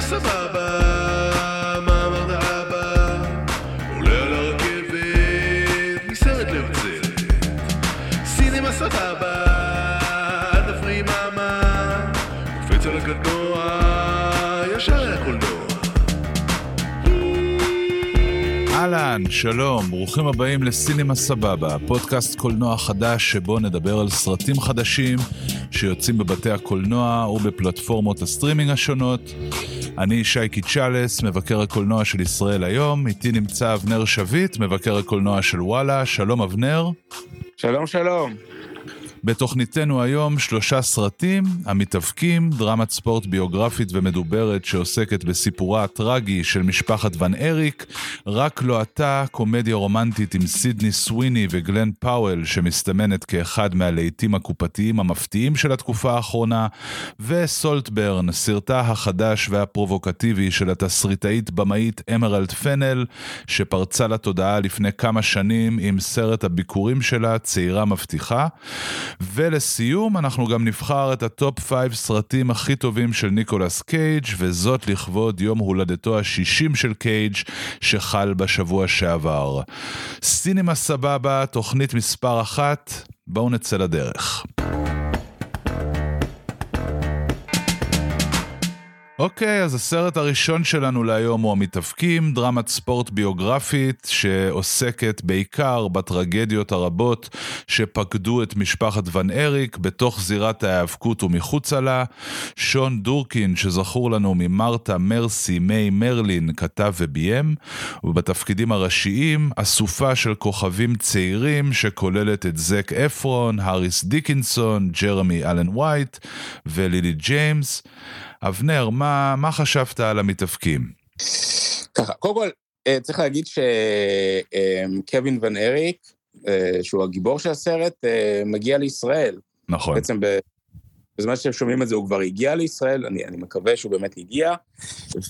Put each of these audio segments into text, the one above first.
סינמה סבבה, מה אמרת אבא? עולה על הרכבת, מסרט להרצלת. סינמה סבבה, אל תפריעי מאמה, קופץ על הקטנוע, ישר לקולנוע. אהלן, שלום, ברוכים הבאים לסינמה סבבה, פודקאסט קולנוע חדש שבו נדבר על סרטים חדשים שיוצאים בבתי הקולנוע ובפלטפורמות הסטרימינג השונות. אני שייקי צ'אלס, מבקר הקולנוע של ישראל היום, איתי נמצא אבנר שביט, מבקר הקולנוע של וואלה, שלום אבנר. שלום שלום. בתוכניתנו היום שלושה סרטים המתאבקים, דרמת ספורט ביוגרפית ומדוברת שעוסקת בסיפורה הטרגי של משפחת ון אריק, רק לא אתה, קומדיה רומנטית עם סידני סוויני וגלן פאוול שמסתמנת כאחד מהלהיטים הקופתיים המפתיעים של התקופה האחרונה, ו Saltburn, סרטה החדש והפרובוקטיבי של התסריטאית במאית אמרלד פנל, שפרצה לתודעה לפני כמה שנים עם סרט הביכורים שלה, צעירה מבטיחה. ולסיום אנחנו גם נבחר את הטופ 5 סרטים הכי טובים של ניקולס קייג' וזאת לכבוד יום הולדתו ה-60 של קייג' שחל בשבוע שעבר. סינמה סבבה, תוכנית מספר אחת, בואו נצא לדרך. אוקיי, אז הסרט הראשון שלנו להיום הוא המתאבקים, דרמת ספורט ביוגרפית שעוסקת בעיקר בטרגדיות הרבות שפקדו את משפחת ון אריק בתוך זירת ההיאבקות ומחוצה לה. שון דורקין, שזכור לנו ממרתה, מרסי, מיי, מרלין, כתב וביים, ובתפקידים הראשיים אסופה של כוכבים צעירים שכוללת את זק אפרון, האריס דיקנסון, ג'רמי אלן וייט ולילי ג'יימס. אבנר, מה, מה חשבת על המתאבקים? ככה, קודם כל, אה, צריך להגיד שקווין ון אריק, אה, שהוא הגיבור של הסרט, אה, מגיע לישראל. נכון. בעצם בזמן שאתם שומעים את זה, הוא כבר הגיע לישראל, אני, אני מקווה שהוא באמת הגיע,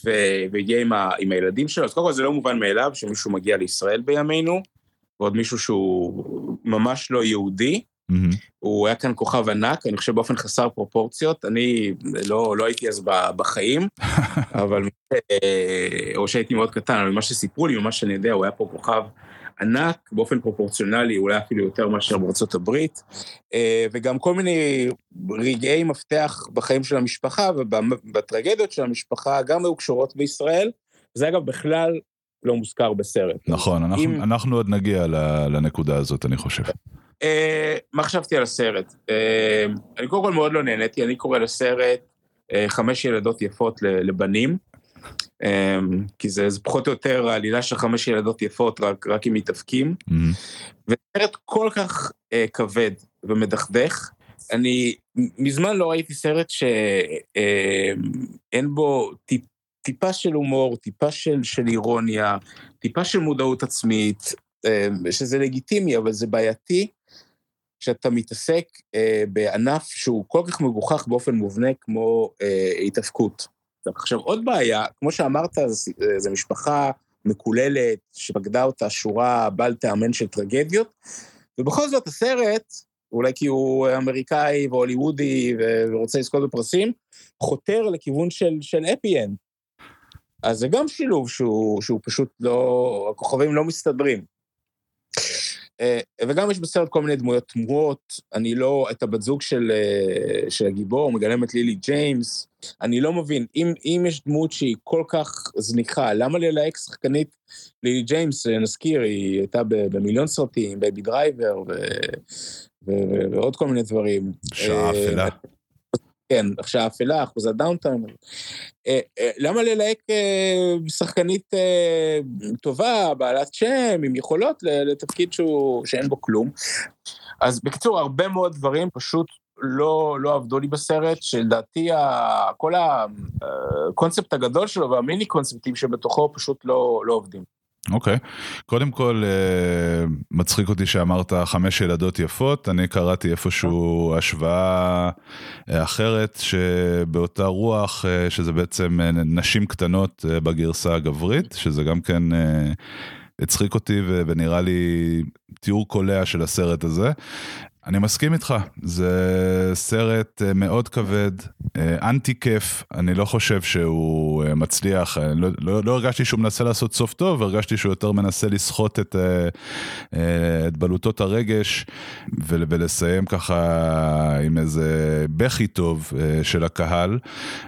ו, והגיע עם, ה, עם הילדים שלו. אז קודם כל זה לא מובן מאליו שמישהו מגיע לישראל בימינו, ועוד מישהו שהוא ממש לא יהודי. Mm-hmm. הוא היה כאן כוכב ענק, אני חושב באופן חסר פרופורציות, אני לא, לא הייתי אז בחיים, אבל, או שהייתי מאוד קטן, אבל ממה שסיפרו לי, ממה שאני יודע, הוא היה פה כוכב ענק, באופן פרופורציונלי, אולי אפילו יותר מאשר בארצות הברית, וגם כל מיני רגעי מפתח בחיים של המשפחה ובטרגדיות של המשפחה, גם היו קשורות בישראל, זה אגב בכלל לא מוזכר בסרט. נכון, אנחנו, אם... אנחנו עוד נגיע לנקודה הזאת, אני חושב. Uh, מה חשבתי על הסרט? Uh, אני קודם כל מאוד לא נהניתי, אני קורא לסרט uh, חמש ילדות יפות לבנים, um, כי זה, זה פחות או יותר העלילה של חמש ילדות יפות, רק, רק עם מתאבקים. Mm-hmm. וסרט כל כך uh, כבד ומדכדך, אני מזמן לא ראיתי סרט שאין uh, בו טיפ, טיפה של הומור, טיפה של, של אירוניה, טיפה של מודעות עצמית, שזה לגיטימי, אבל זה בעייתי. כשאתה מתעסק אה, בענף שהוא כל כך מגוחך באופן מובנה כמו אה, התאבקות. עכשיו, עוד בעיה, כמו שאמרת, זו משפחה מקוללת, שפקדה אותה שורה בל תיאמן של טרגדיות, ובכל זאת הסרט, אולי כי הוא אמריקאי והוליוודי ורוצה לזכות בפרסים, חותר לכיוון של, של happy end. אז זה גם שילוב שהוא, שהוא פשוט לא, הכוכבים לא מסתדרים. אה, וגם יש בסרט כל מיני דמויות תמוהות, אני לא, את הבת זוג של, אה, של הגיבור, מגלמת לילי ג'יימס, אני לא מבין, אם, אם יש דמות שהיא כל כך זניחה, למה ללהק שחקנית לילי ג'יימס, אה, נזכיר, היא הייתה במיליון סרטים, Baby Driver ו, ו, ו, ועוד כל מיני דברים. שעה אפלה. כן, עכשיו אפלה, אחוז הדאונטיים. אה, אה, למה ללהק אה, שחקנית טובה, בעלת שם, עם יכולות, לתפקיד שהוא, שאין בו כלום? אז בקיצור, הרבה מאוד דברים פשוט לא, לא עבדו לי בסרט, שלדעתי כל הקונספט הגדול שלו והמיני קונספטים שבתוכו פשוט לא, לא עובדים. אוקיי, okay. קודם כל אה, מצחיק אותי שאמרת חמש ילדות יפות, אני קראתי איפשהו השוואה אה, אחרת שבאותה רוח, אה, שזה בעצם נשים קטנות בגרסה הגברית, שזה גם כן הצחיק אותי ונראה לי תיאור קולע של הסרט הזה. אני מסכים איתך, זה סרט אה, מאוד כבד, אה, אנטי כיף, אני לא חושב שהוא אה, מצליח, לא, לא, לא הרגשתי שהוא מנסה לעשות סוף טוב, הרגשתי שהוא יותר מנסה לסחוט את, את בלוטות הרגש ולסיים ככה עם איזה בכי טוב של הקהל,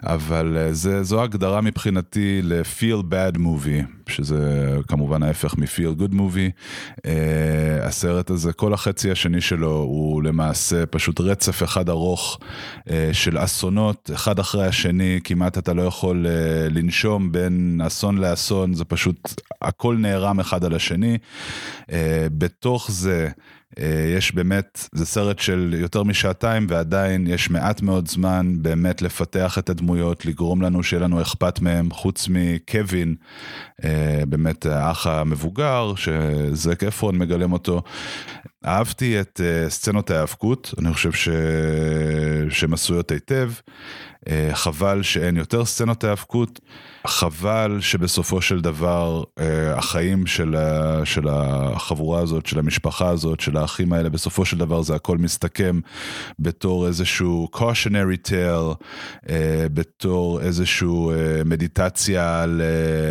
אבל זה, זו הגדרה מבחינתי ל-feel bad movie, שזה כמובן ההפך מ-feel good movie. הסרט הזה, כל החצי השני שלו הוא... למעשה פשוט רצף אחד ארוך אה, של אסונות, אחד אחרי השני, כמעט אתה לא יכול אה, לנשום בין אסון לאסון, זה פשוט, הכל נערם אחד על השני. אה, בתוך זה... אה, יש באמת, זה סרט של יותר משעתיים ועדיין יש מעט מאוד זמן באמת לפתח את הדמויות, לגרום לנו שיהיה לנו אכפת מהם, חוץ מקווין, אה, באמת האח המבוגר, שזק אפרון מגלם אותו. אהבתי את אה, סצנות ההיאבקות, אני חושב ש... עשויות היטב. אה, חבל שאין יותר סצנות היאבקות, חבל שבסופו של דבר אה, החיים של, של החבורה הזאת, של המשפחה הזאת, של האחים האלה, בסופו של דבר זה הכל מסתכם בתור איזשהו cautionary tale, אה, בתור איזשהו מדיטציה על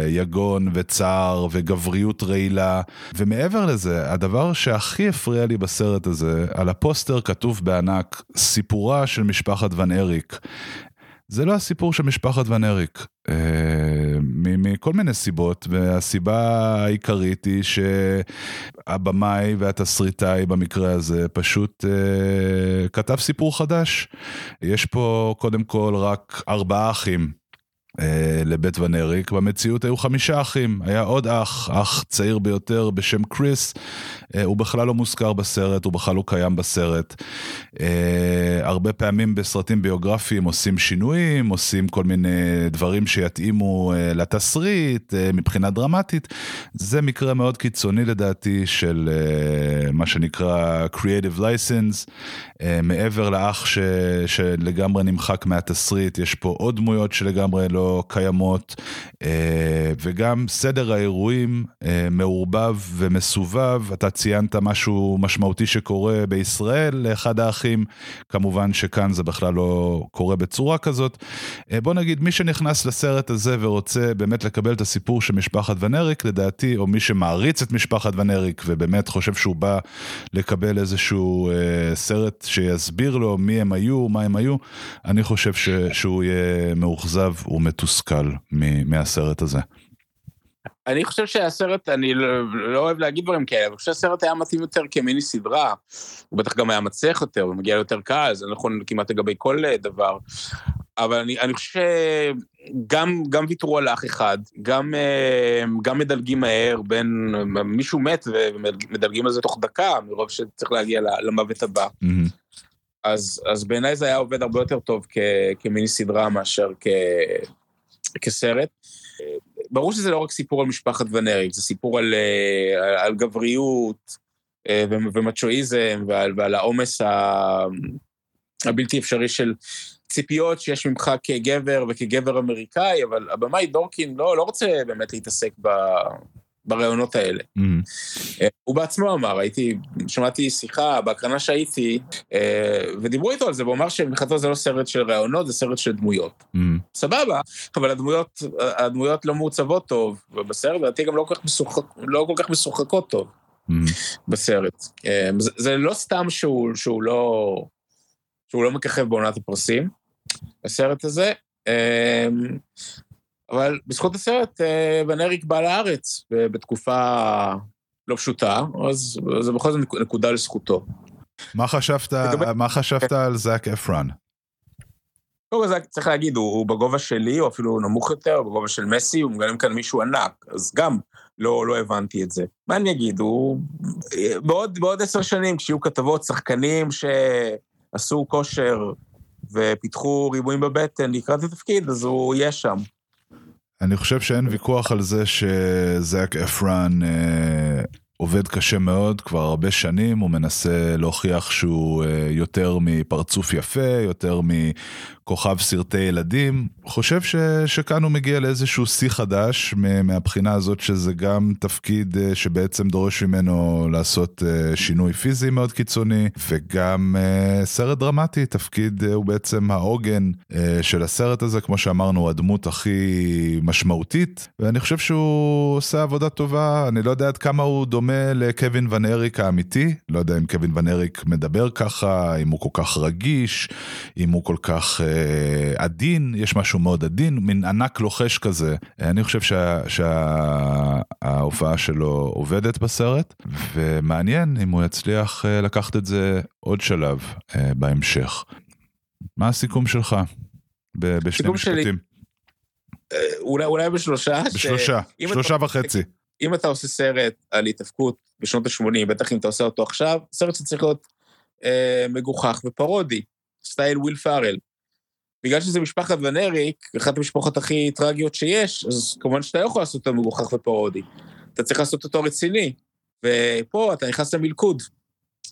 יגון וצער וגבריות רעילה, ומעבר לזה, הדבר שהכי הפריע לי בסרט הזה, על הפוסטר כתוב בענק, סיפורה של משפחת ון אריק. זה לא הסיפור של משפחת ון אריק, אה, מכל מיני סיבות, והסיבה העיקרית היא שהבמאי והתסריטאי במקרה הזה פשוט אה, כתב סיפור חדש. יש פה קודם כל רק ארבעה אחים. אה, לבית ון אריק, במציאות היו חמישה אחים, היה עוד אח, אח צעיר ביותר בשם קריס, אה, הוא בכלל לא מוזכר בסרט, הוא בכלל לא קיים בסרט. אה, הרבה פעמים בסרטים ביוגרפיים עושים שינויים, עושים כל מיני דברים שיתאימו לתסריט מבחינה דרמטית. זה מקרה מאוד קיצוני לדעתי של מה שנקרא Creative License, מעבר לאח ש, שלגמרי נמחק מהתסריט, יש פה עוד דמויות שלגמרי לא... קיימות, אה, וגם סדר האירועים אה, מעורבב ומסובב. אתה ציינת משהו משמעותי שקורה בישראל לאחד האחים, כמובן שכאן זה בכלל לא קורה בצורה כזאת. אה, בוא נגיד, מי שנכנס לסרט הזה ורוצה באמת לקבל את הסיפור של משפחת ונריק, לדעתי, או מי שמעריץ את משפחת ונריק ובאמת חושב שהוא בא לקבל איזשהו סרט שיסביר לו מי הם היו, מה הם היו, אני חושב ש, שהוא יהיה מאוכזב ומתוסכל מהסרט הזה. אני חושב שהסרט, אני לא, לא אוהב להגיד דברים כאלה, אבל שהסרט היה מתאים יותר כמיני סדרה, הוא בטח גם היה מצליח יותר, הוא מגיע יותר קל, זה נכון כמעט לגבי כל אה, דבר. אבל אני, אני חושב שגם גם ויתרו על אח אחד, גם, אה, גם מדלגים מהר בין, מישהו מת ומדלגים על זה תוך דקה, מרוב שצריך להגיע למוות הבא. Mm-hmm. אז, אז בעיניי זה היה עובד הרבה יותר טוב כ, כמיני סדרה מאשר כ, כסרט. ברור שזה לא רק סיפור על משפחת ונריק, זה סיפור על, על, על גבריות אה, ומצ'ואיזם ועל, ועל העומס הבלתי אפשרי של ציפיות שיש ממך כגבר וכגבר אמריקאי, אבל הבמאי דורקין לא, לא רוצה באמת להתעסק ב... ברעיונות האלה. Mm-hmm. הוא בעצמו אמר, הייתי, שמעתי שיחה בהקרנה שהייתי, אה, ודיברו איתו על זה, והוא אמר שמבחינתו זה לא סרט של רעיונות, זה סרט של דמויות. Mm-hmm. סבבה, אבל הדמויות, הדמויות לא מעוצבות טוב, ובסרט, לדעתי גם לא כל כך, משוחק, לא כל כך משוחקות טוב mm-hmm. בסרט. אה, זה, זה לא סתם שהוא, שהוא לא, שהוא לא מככב בעונת הפרסים, הסרט הזה. אבל בזכות הסרט, בן אה, אריק בא לארץ בתקופה לא פשוטה, אז זה בכל זאת נקודה לזכותו. מה חשבת, לגבי... מה חשבת על זאק אפרן? קודם כל צריך להגיד, הוא, הוא בגובה שלי, או אפילו נמוך יותר, בגובה של מסי, הוא מגלם כאן מישהו ענק, אז גם לא, לא הבנתי את זה. מה אני אגיד, הוא... בעוד, בעוד עשר שנים, כשיהיו כתבות שחקנים שעשו כושר ופיתחו ריבועים בבטן לקראת התפקיד, אז הוא יהיה שם. אני חושב שאין ויכוח על זה שזאק אפרן אה, עובד קשה מאוד כבר הרבה שנים, הוא מנסה להוכיח שהוא אה, יותר מפרצוף יפה, יותר מכוכב סרטי ילדים. חושב ש, שכאן הוא מגיע לאיזשהו שיא חדש, מהבחינה הזאת שזה גם תפקיד אה, שבעצם דורש ממנו לעשות אה, שינוי פיזי מאוד קיצוני, וגם סרט דרמטי, תפקיד הוא בעצם העוגן של הסרט הזה, כמו שאמרנו, הדמות הכי משמעותית, ואני חושב שהוא עושה עבודה טובה, אני לא יודע עד כמה הוא דומה. לקווין ון אריק האמיתי, לא יודע אם קווין ון אריק מדבר ככה, אם הוא כל כך רגיש, אם הוא כל כך אה, עדין, יש משהו מאוד עדין, מין ענק לוחש כזה. אני חושב שההופעה שה, שלו עובדת בסרט, ומעניין אם הוא יצליח אה, לקחת את זה עוד שלב אה, בהמשך. מה הסיכום שלך? בשני משפטים. שלי... אה, אולי, אולי בשלושה. בשלושה, ש... שלושה וחצי. אם אתה עושה סרט על התאבקות בשנות ה-80, בטח אם אתה עושה אותו עכשיו, סרט שצריך להיות אה, מגוחך ופרודי, סטייל וויל פארל. בגלל שזה משפחת ון אריק, אחת המשפחות הכי טרגיות שיש, אז כמובן שאתה לא יכול לעשות אותו מגוחך ופרודי. אתה צריך לעשות אותו רציני. ופה אתה נכנס למלכוד,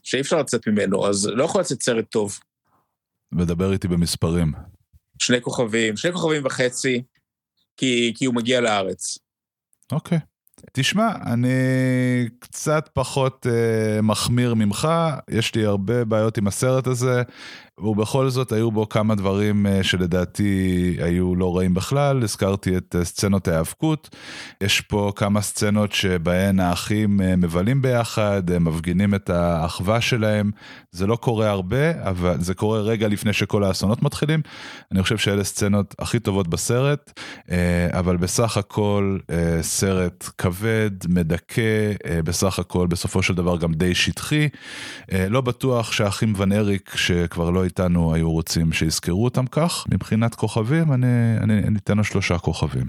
שאי אפשר לצאת ממנו, אז לא יכול לצאת סרט טוב. מדבר איתי במספרים. שני כוכבים, שני כוכבים וחצי, כי, כי הוא מגיע לארץ. אוקיי. Okay. תשמע, אני קצת פחות uh, מחמיר ממך, יש לי הרבה בעיות עם הסרט הזה. ובכל זאת היו בו כמה דברים אה, שלדעתי היו לא רעים בכלל, הזכרתי את אה, סצנות ההיאבקות, יש פה כמה סצנות שבהן האחים אה, מבלים ביחד, הם מפגינים את האחווה שלהם, זה לא קורה הרבה, אבל זה קורה רגע לפני שכל האסונות מתחילים, אני חושב שאלה סצנות הכי טובות בסרט, אבל בסך הכל סרט כבד, מדכא, בסך הכל בסופו של דבר גם די שטחי, לא בטוח שהאחים ון אריק שכבר לא איתנו היו רוצים שיזכרו אותם כך. מבחינת כוכבים, אני, אני, אני אתן לו שלושה כוכבים.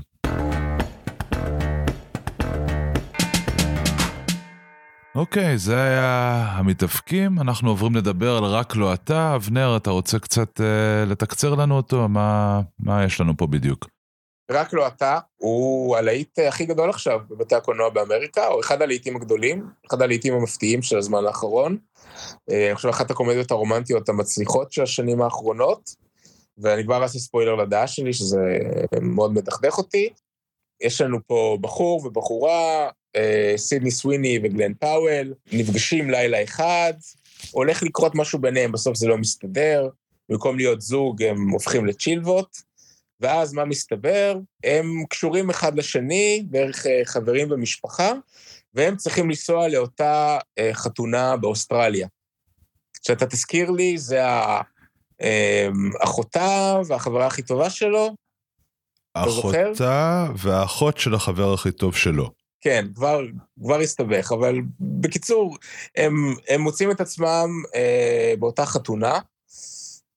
אוקיי, זה היה המתאבקים, אנחנו עוברים לדבר על רק לא אתה. אבנר, אתה רוצה קצת אה, לתקצר לנו אותו? מה, מה יש לנו פה בדיוק? רק לא אתה, הוא הלהיט הכי גדול עכשיו בבתי הקולנוע באמריקה, או אחד הלהיטים הגדולים, אחד הלהיטים המפתיעים של הזמן האחרון. אה, אני חושב אחת הקומדיות הרומנטיות המצליחות של השנים האחרונות, ואני כבר אעשה ספוילר לדעה שלי, שזה מאוד מדכדך אותי. יש לנו פה בחור ובחורה, אה, סידני סוויני וגלן פאוול, נפגשים לילה אחד, הולך לקרות משהו ביניהם, בסוף זה לא מסתדר, במקום להיות זוג הם הופכים לצ'ילבות, ואז מה מסתבר? הם קשורים אחד לשני, אה, חברים ומשפחה, והם צריכים לנסוע לאותה אה, חתונה באוסטרליה. שאתה תזכיר לי, זה אמ, אחותה והחברה הכי טובה שלו. אחותה והאחות של החבר הכי טוב שלו. כן, כבר, כבר הסתבך, אבל בקיצור, הם, הם מוצאים את עצמם אה, באותה חתונה,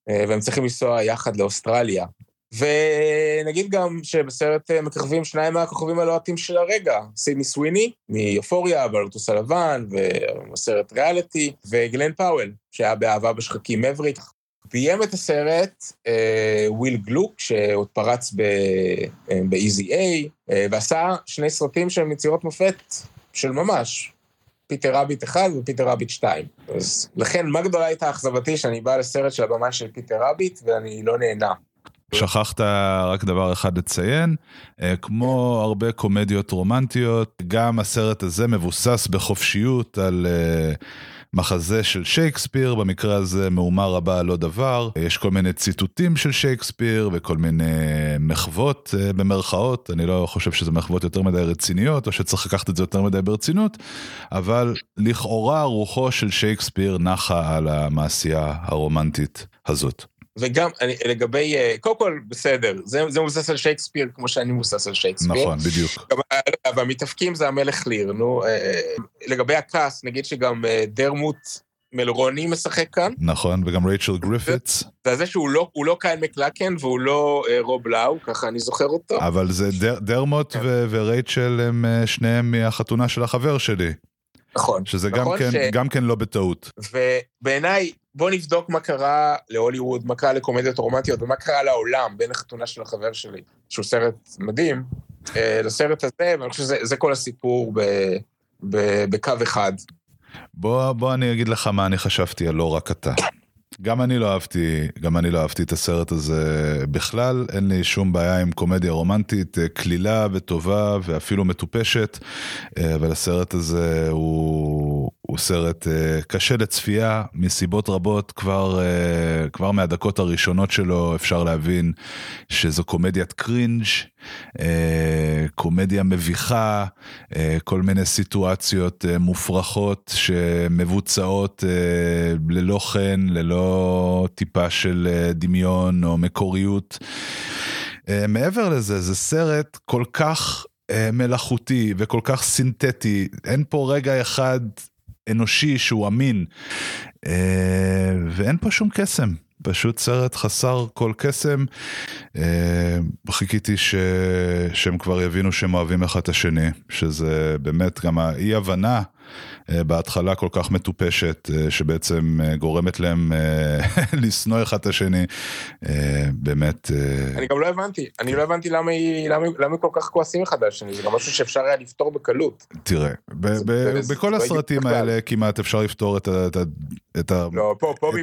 אה, והם צריכים לנסוע יחד לאוסטרליה. ונגיד גם שבסרט אה, מככבים שניים מהכוכבים הלוהטים של הרגע, סידני סוויני מיופוריה, בלוטוס הלבן, ובסרט ריאליטי, וגלן פאוול, שהיה באהבה בשחקים מבריק. ביים את הסרט אה, וויל גלוק, שעוד פרץ ב-Easy אה, A, אה, ועשה שני סרטים שהם יצירות מופת של ממש. פיטר רביט 1 ופיטר רביט 2. אז לכן, מה גדולה הייתה אכזבתי שאני בא לסרט של הבמאי של פיטר רביט ואני לא נהנה. שכחת רק דבר אחד לציין, אה, כמו הרבה קומדיות רומנטיות, גם הסרט הזה מבוסס בחופשיות על אה, מחזה של שייקספיר, במקרה הזה מהומה רבה על לא דבר. יש כל מיני ציטוטים של שייקספיר וכל מיני מחוות אה, במרכאות, אני לא חושב שזה מחוות יותר מדי רציניות, או שצריך לקחת את זה יותר מדי ברצינות, אבל לכאורה רוחו של שייקספיר נחה על המעשייה הרומנטית הזאת. וגם אני, לגבי, אה, קודם כל, בסדר, זה, זה מבוסס על שייקספיר כמו שאני מבוסס על שייקספיר. נכון, בדיוק. גם, אבל המתאבקים זה המלך ליר, נו. אה, לגבי ה cast, נגיד שגם אה, דרמוט מלרוני משחק כאן. נכון, וגם רייצ'ל גריפיטס. זה זה שהוא לא, לא קיין מקלקן והוא לא רוב לאו, ככה אני זוכר אותו. אבל זה דר, דרמוט כן. ורייצ'ל הם שניהם מהחתונה של החבר שלי. נכון. שזה נכון גם, כן, ש... גם כן לא בטעות. ובעיניי, בוא נבדוק מה קרה להוליווד, מה קרה לקומדיות רומנטיות ומה קרה לעולם בין החתונה של החבר שלי, שהוא סרט מדהים, אה, לסרט הזה, ואני חושב שזה כל הסיפור ב, ב- בקו אחד. בוא, בוא אני אגיד לך מה אני חשבתי על לא רק אתה. גם אני לא אהבתי, גם אני לא אהבתי את הסרט הזה בכלל, אין לי שום בעיה עם קומדיה רומנטית, אה, קלילה וטובה ואפילו מטופשת, אה, אבל הסרט הזה הוא, הוא סרט אה, קשה לצפייה מסיבות רבות, כבר, כבר מהדקות הראשונות שלו אפשר להבין שזו קומדיית קרינג', קומדיה מביכה, כל מיני סיטואציות מופרכות שמבוצעות ללא חן, ללא... טיפה של אה, דמיון או מקוריות. אה, מעבר לזה, זה סרט כל כך מלאכותי וכל כך סינתטי, אין פה רגע אחד אנושי שהוא אמין, ואין פה שום קסם. פשוט סרט חסר כל קסם. חיכיתי ש... שהם כבר יבינו שהם אוהבים אחד את השני, שזה באמת גם האי הבנה אה, בהתחלה כל כך מטופשת, אה, שבעצם אה, גורמת להם לשנוא אחד את השני, באמת... אני גם לא הבנתי, אני לא הבנתי למה הם כל כך כועסים אחד על השני, זה גם משהו שאפשר היה לפתור בקלות. תראה, בכל לא הסרטים האלה כמעט אפשר לפתור את לא,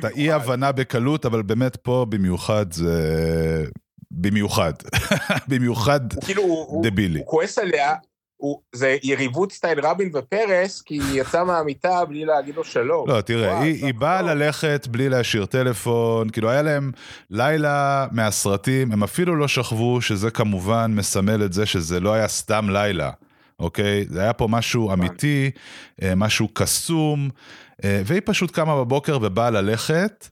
האי הבנה בקלות, אבל באמת פה במיוחד זה... במיוחד, במיוחד כאילו, דבילי. הוא כועס עליה, הוא, זה יריבות סטייל רבין ופרס, כי היא יצאה מהמיטה בלי להגיד לו שלום. לא, תראה, וואו, היא, היא באה ללכת בלי להשאיר טלפון, כאילו היה להם לילה מהסרטים, הם אפילו לא שכבו, שזה כמובן מסמל את זה שזה לא היה סתם לילה, אוקיי? זה היה פה משהו אמיתי, אה, משהו קסום. אה, והיא פשוט קמה בבוקר ובאה ללכת,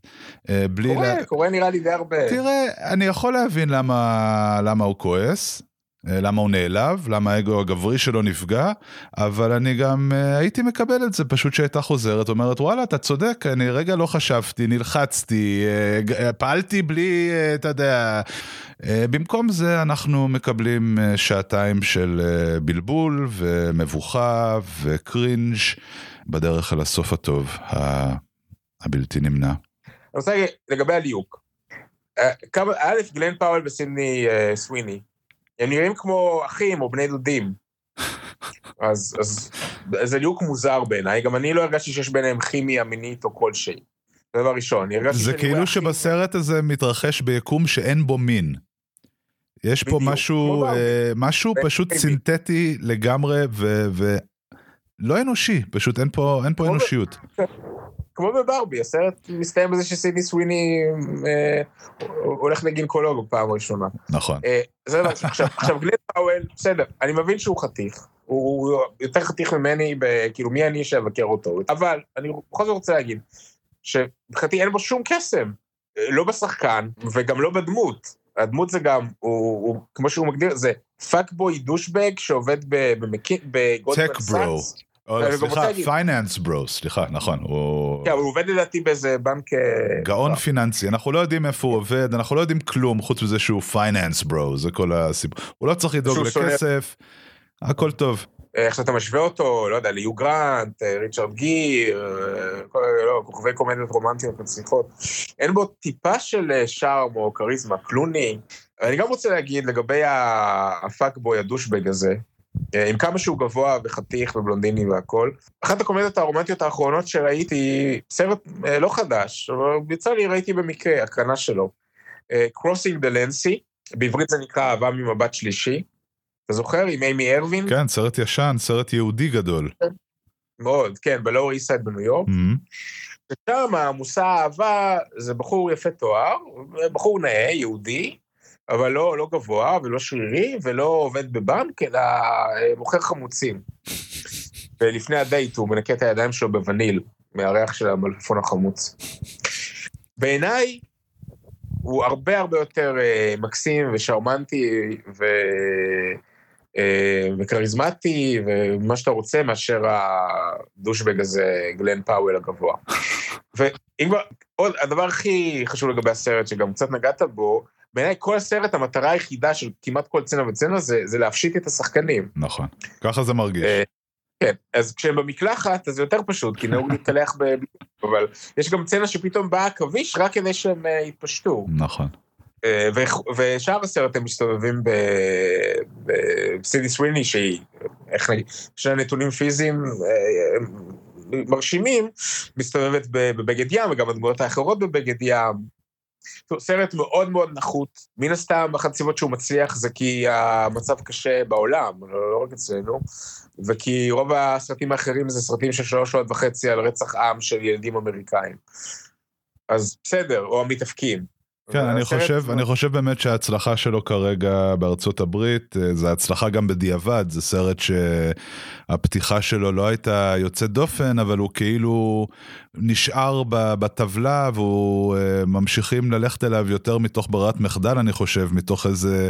אה, בלי... קורה, לה... קורה נראה לי די הרבה. תראה, אני יכול להבין למה, למה הוא כועס. אה, למה הוא נעלב, למה האגו הגברי שלו נפגע, אבל אני גם uh, הייתי מקבל את זה פשוט שהייתה חוזרת, אומרת וואלה אתה צודק, אני רגע לא חשבתי, נלחצתי, uh, פעלתי בלי, אתה יודע, במקום זה אנחנו מקבלים שעתיים של בלבול ומבוכה וקרינג' בדרך אל הסוף הטוב, הבלתי נמנע. אני רוצה להגיד לגבי הליהוק, א', גלן פאוול וסידני סוויני. הם נראים כמו אחים או בני דודים. אז, אז זה ליהוק מוזר בעיניי, גם אני לא הרגשתי שיש ביניהם כימיה מינית או כלשהי. זה דבר ראשון. זה כאילו שבסרט הזה מתרחש ביקום שאין בו מין. יש פה משהו, אה, משהו פשוט סינתטי לגמרי ולא אנושי, פשוט אין פה, אין פה אנושיות. כמו בברבי, הסרט מסתיים בזה שסידני סוויני אה, הולך לגינקולוג בפעם הראשונה. נכון. אה, זה דבר עכשיו, עכשיו גלן פאוול, בסדר, אני מבין שהוא חתיך, הוא יותר חתיך ממני, ב, כאילו מי אני שאבקר אותו, אבל אני בכל זאת רוצה להגיד, שמבחינתי אין בו שום קסם, אה, לא בשחקן וגם לא בדמות. הדמות זה גם, הוא, הוא כמו שהוא מגדיר, זה fuckboy douchebag שעובד בגולדמן סאקס. סליחה, finance bro, סליחה, נכון. כן, הוא עובד לדעתי באיזה בנק... אה, גאון לא. פיננסי, אנחנו לא יודעים איפה הוא עובד, אנחנו לא יודעים כלום חוץ מזה שהוא finance bro, זה כל הסיפור. הוא לא צריך לדאוג לכסף, הכל טוב. אה, איך שאתה משווה אותו, לא יודע, ליו גרנט, אה, ריצ'רד גיר, לא, כוכבי קומדיות רומנטיות מצליחות. אין בו טיפה של שארם או כריזמה, קלוני. אני גם רוצה להגיד לגבי ה fuckboy ה douchebag הזה, אה, עם כמה שהוא גבוה וחתיך ובלונדיני והכל. אחת הקומדיות הרומנטיות האחרונות שראיתי, סרט אה, לא חדש, אבל יצא לי, ראיתי במקרה, הקרנה שלו. אה, Crossing the Lancy, בעברית זה נקרא אהבה ממבט שלישי. אתה זוכר? עם אימי ארווין? כן, סרט ישן, סרט יהודי גדול. מאוד, כן, בלואו איסייד בניו יורק. ושם המושא האהבה זה בחור יפה תואר, בחור נאה, יהודי, אבל לא, לא גבוה ולא שרירי ולא עובד בבנק, אלא אה, מוכר חמוצים. ולפני הדייט הוא מנקה את הידיים שלו בווניל, מהריח של המלפפון החמוץ. בעיניי, הוא הרבה הרבה יותר אה, מקסים ושרמנטי ו... אה, וכריזמטי ומה שאתה רוצה מאשר ה douchebag הזה, גלן פאוול הגבוה. ואם כבר, עוד, הדבר הכי חשוב לגבי הסרט, שגם קצת נגעת בו, בעיניי כל הסרט, המטרה היחידה של כמעט כל סצנה וסצנה זה, זה להפשיט את השחקנים. נכון, ככה זה מרגיש. אה, כן, אז כשהם במקלחת, אז זה יותר פשוט, כי נהוג להתקלח ב... אבל יש גם צנע שפתאום בא עכביש רק כדי שהם uh, יתפשטו. נכון. Uh, ושאר הסרט הם מסתובבים בסידי סוויני, שהיא איך נגיד, יש לה נתונים פיזיים אה, מרשימים, מסתובבת בבגד ים, וגם הדמויות האחרות בבגד ים. סרט מאוד מאוד נחות. מן הסתם, אחת הסיבות שהוא מצליח זה כי המצב קשה בעולם, לא, לא רק אצלנו, וכי רוב הסרטים האחרים זה סרטים של שלוש שעות וחצי על רצח עם של ילדים אמריקאים. אז בסדר, או המתאפקים. כן, אני חושב, אני חושב באמת שההצלחה שלו כרגע בארצות הברית, אה, זה הצלחה גם בדיעבד, זה סרט שהפתיחה שלו לא הייתה יוצאת דופן, אבל הוא כאילו נשאר בטבלה והוא אה, ממשיכים ללכת אליו יותר מתוך ברירת מחדל, אני חושב, מתוך איזה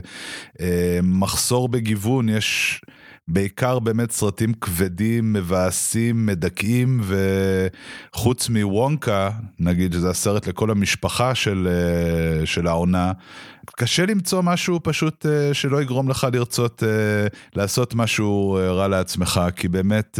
אה, מחסור בגיוון, יש... בעיקר באמת סרטים כבדים, מבאסים, מדכאים, וחוץ מוונקה, נגיד שזה הסרט לכל המשפחה של, אה, של העונה, קשה למצוא משהו פשוט uh, שלא יגרום לך לרצות uh, לעשות משהו רע לעצמך, כי באמת,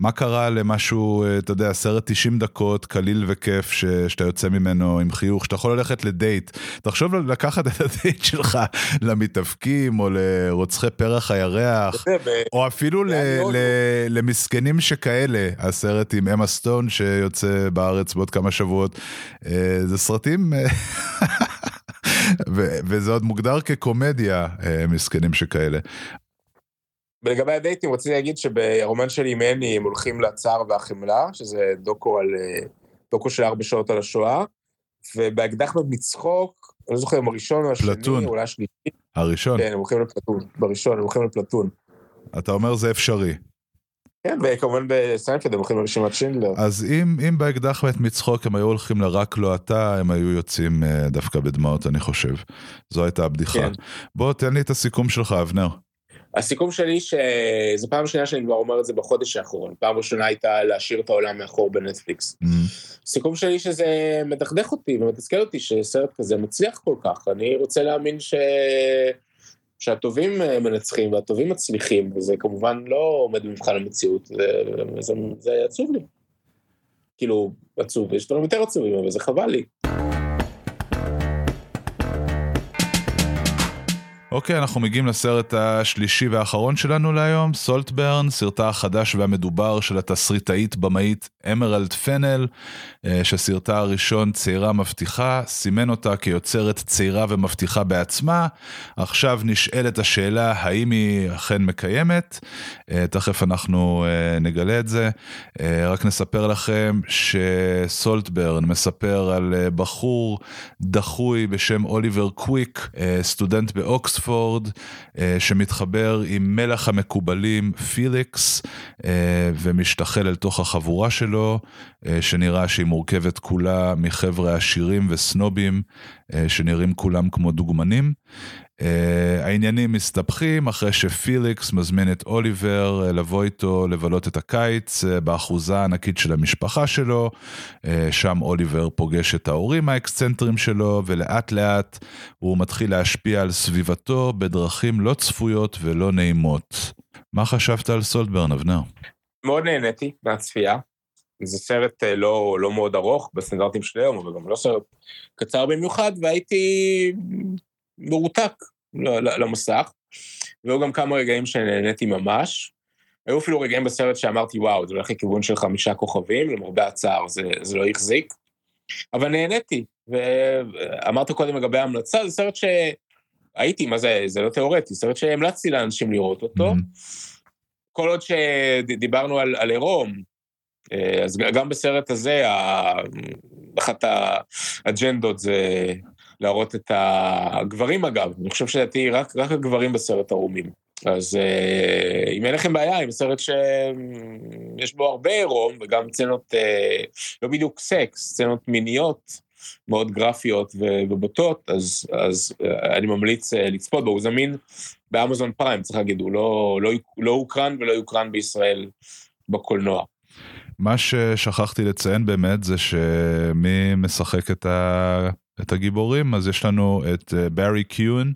מה קרה למשהו, אתה יודע, סרט 90 דקות, קליל וכיף, ש, שאתה יוצא ממנו עם חיוך, שאתה יכול ללכת לדייט. תחשוב לקחת את הדייט שלך למתאבקים, או לרוצחי פרח הירח, או אפילו למסכנים שכאלה, הסרט עם אמה סטון שיוצא בארץ בעוד כמה שבועות. Uh, זה סרטים... וזה עוד מוגדר כקומדיה, אה, מסכנים שכאלה. ולגבי הדייטים, רציתי להגיד שברומן שלי עם אני הם הולכים לצער והחמלה, שזה דוקו על... אה, דוקו של ארבע שעות על השואה, ובאקדח מצחוק, אני לא זוכר אם הראשון או השני, פלטון. אולי השלישי. הראשון. כן, הם הולכים לפלטון, בראשון, הם הולכים לפלטון. אתה אומר זה אפשרי. כן, וכמובן בסיינפלד הם הולכים לרשימת שינדלר. אז אם, אם באקדח מת מצחוק הם היו הולכים לרק לא אתה, הם היו יוצאים uh, דווקא בדמעות, אני חושב. זו הייתה הבדיחה. כן. בוא, תן לי את הסיכום שלך, אבנר. הסיכום שלי, שזו פעם שנייה שאני כבר אומר את זה בחודש האחרון. פעם ראשונה הייתה להשאיר את העולם מאחור בנטפליקס. Mm-hmm. סיכום שלי שזה מדכדך אותי ומתסכל אותי שסרט כזה מצליח כל כך. אני רוצה להאמין ש... שהטובים אה, מנצחים והטובים מצליחים, וזה כמובן לא עומד במבחן המציאות, זה, זה, זה עצוב לי. כאילו, עצוב, יש דברים יותר עצובים, אבל זה חבל לי. אוקיי, אנחנו מגיעים לסרט השלישי והאחרון שלנו להיום, סולטברן, סרטה החדש והמדובר של התסריטאית במאית אמרלד פנל, אה, שסרטה הראשון צעירה מבטיחה, סימן אותה כיוצרת צעירה ומבטיחה בעצמה. עכשיו נשאלת השאלה האם היא אכן מקיימת, אה, תכף אנחנו אה, נגלה את זה. רק נספר לכם שסולטברן מספר על בחור דחוי בשם אוליבר קוויק, סטודנט באוקספורד. אוקספורד, אה, שמתחבר עם מלך המקובלים פיליקס, אה, ומשתחל אל תוך החבורה שלו, אה, שנראה שהיא מורכבת כולה מחבר'ה עשירים וסנובים, שנראים כולם כמו דוגמנים. Uh, העניינים מסתבכים אחרי שפיליקס מזמין את אוליבר uh, לבוא איתו לבלות את הקיץ uh, באחוזה הענקית של המשפחה שלו, uh, שם אוליבר פוגש את ההורים האקסצנטרים שלו ולאט לאט הוא מתחיל להשפיע על סביבתו בדרכים לא צפויות ולא נעימות. מה חשבת על סולדברן, אבנר? מאוד נהניתי מהצפייה. זה סרט לא, לא מאוד ארוך בסטנדרטים של היום, אבל גם לא סרט קצר במיוחד, והייתי מרותק למסך, והיו גם כמה רגעים שנהניתי ממש. היו אפילו רגעים בסרט שאמרתי, וואו, זה הולך לכיוון של חמישה כוכבים, למרבה הצער זה, זה לא החזיק. אבל נהניתי, ואמרת קודם לגבי ההמלצה, זה סרט שהייתי, מה זה, זה לא תיאורטי, סרט שהמלצתי לאנשים לראות אותו. Mm-hmm. כל עוד שדיברנו על, על עירום, אה, אז גם בסרט הזה, אחת האג'נדות זה להראות את הגברים אגב, אני חושב שלדעתי רק, רק הגברים בסרט ערומים. אז אה, אם אין לכם בעיה עם סרט שיש בו הרבה עירום וגם סצנות, אה, לא בדיוק סקס, סצנות מיניות מאוד גרפיות ובוטות, אז, אז אה, אני ממליץ לצפות בו, הוא זמין באמזון פריים, צריך להגיד, הוא לא, לא, לא הוקרן ולא יוקרן בישראל בקולנוע. מה ששכחתי לציין באמת זה שמי משחק את ה... את הגיבורים, אז יש לנו את ברי uh, קיון,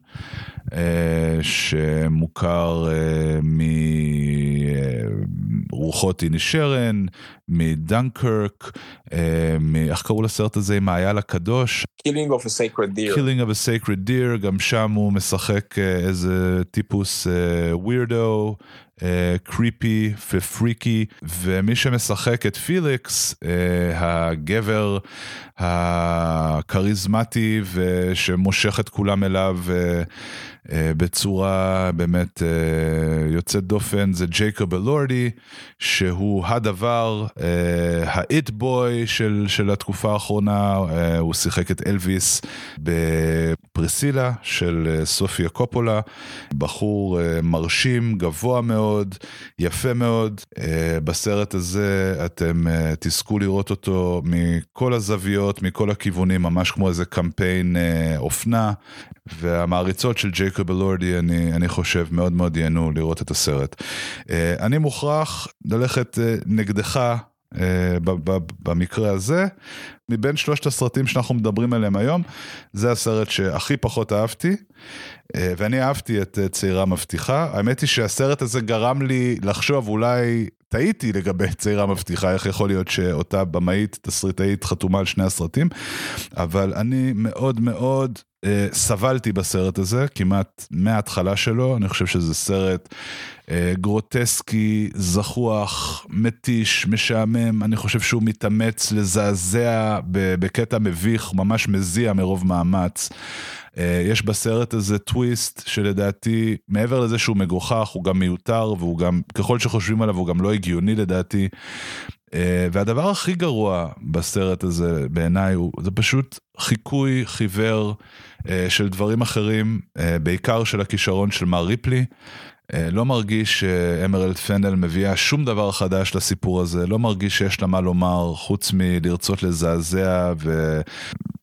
uh, שמוכר uh, מרוחות איני שרן, מדנקרק, uh, איך קראו לסרט הזה עם האייל הקדוש? Killing of a Sacred Deer. Killing of a Sacred Deer, גם שם הוא משחק uh, איזה טיפוס ווירדו, קריפי ופריקי, ומי שמשחק את פיליקס, אה, הגבר הכריזמטי ושמושך את כולם אליו. אה, אה, בצורה באמת אה, יוצאת דופן זה ג'ייקוב אלורדי שהוא הדבר האיט בוי של, של התקופה האחרונה הוא שיחק את אלוויס בפרסילה של סופיה קופולה. בחור מרשים גבוה מאוד יפה מאוד. בסרט הזה אתם תזכו לראות אותו מכל הזוויות מכל הכיוונים ממש כמו איזה קמפיין אופנה. והמעריצות של ג'ייקוב אלורדי, אני, אני חושב, מאוד מאוד ייהנו לראות את הסרט. אה, אני מוכרח ללכת אה, נגדך אה, במקרה הזה, מבין שלושת הסרטים שאנחנו מדברים עליהם היום, זה הסרט שהכי פחות אהבתי, ואני אהבתי את צעירה מבטיחה. האמת היא שהסרט הזה גרם לי לחשוב אולי טעיתי לגבי צעירה מבטיחה, איך יכול להיות שאותה במאית, תסריטאית, חתומה על שני הסרטים, אבל אני מאוד מאוד אה, סבלתי בסרט הזה, כמעט מההתחלה שלו, אני חושב שזה סרט אה, גרוטסקי, זחוח, מתיש, משעמם, אני חושב שהוא מתאמץ לזעזע בקטע מביך, ממש מזיע מרוב מאמץ. אה, יש בסרט הזה טוויסט שלדעתי, מעבר לזה שהוא מגוחך, הוא גם מיותר, והוא גם, ככל שחושבים עליו, הוא גם לא הגיוני לדעתי. אה, והדבר הכי גרוע בסרט הזה בעיניי הוא, זה פשוט חיקוי חיוור אה, של דברים אחרים, בעיקר של הכישרון של מר ריפלי. לא מרגיש שאמרלד פנדל מביאה שום דבר חדש לסיפור הזה, לא מרגיש שיש לה מה לומר חוץ מלרצות לזעזע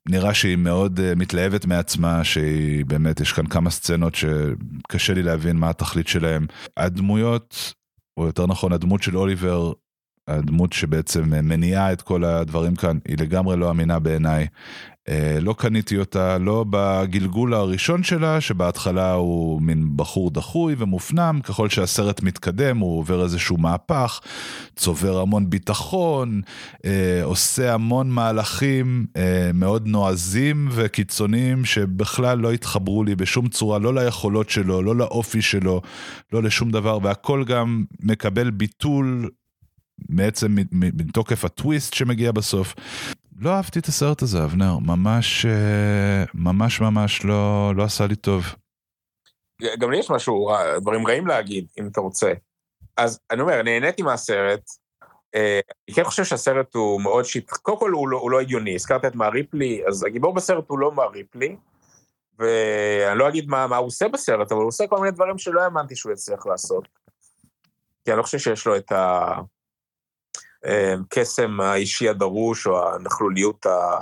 נראה שהיא מאוד uh, מתלהבת מעצמה, שהיא באמת, יש כאן כמה סצנות שקשה לי להבין מה התכלית שלהם. הדמויות, או יותר נכון הדמות של אוליבר, הדמות שבעצם מניעה את כל הדברים כאן, היא לגמרי לא אמינה בעיניי. אה, לא קניתי אותה, לא בגלגול הראשון שלה, שבהתחלה הוא מין בחור דחוי ומופנם, ככל שהסרט מתקדם הוא עובר איזשהו מהפך, צובר המון ביטחון, אה, עושה המון מהלכים אה, מאוד נועזים וקיצוניים שבכלל לא התחברו לי בשום צורה, לא ליכולות שלו, לא לאופי שלו, לא לשום דבר, והכל גם מקבל ביטול בעצם מתוקף הטוויסט שמגיע בסוף. לא אהבתי את הסרט הזה, אבנר, ממש, אה, ממש ממש לא, לא עשה לי טוב. גם לי יש משהו, דברים רעים להגיד, אם אתה רוצה. אז אני אומר, נהניתי מהסרט, אה, אני כן חושב שהסרט הוא מאוד שיט... קודם כל הוא לא, הוא לא הגיוני, הזכרת את מר ריפלי, אז הגיבור בסרט הוא לא מר ריפלי, ואני לא אגיד מה, מה הוא עושה בסרט, אבל הוא עושה כל מיני דברים שלא האמנתי שהוא יצליח לעשות. כי אני לא חושב שיש לו את ה... הקסם האישי הדרוש, או הנכלוליות, ה...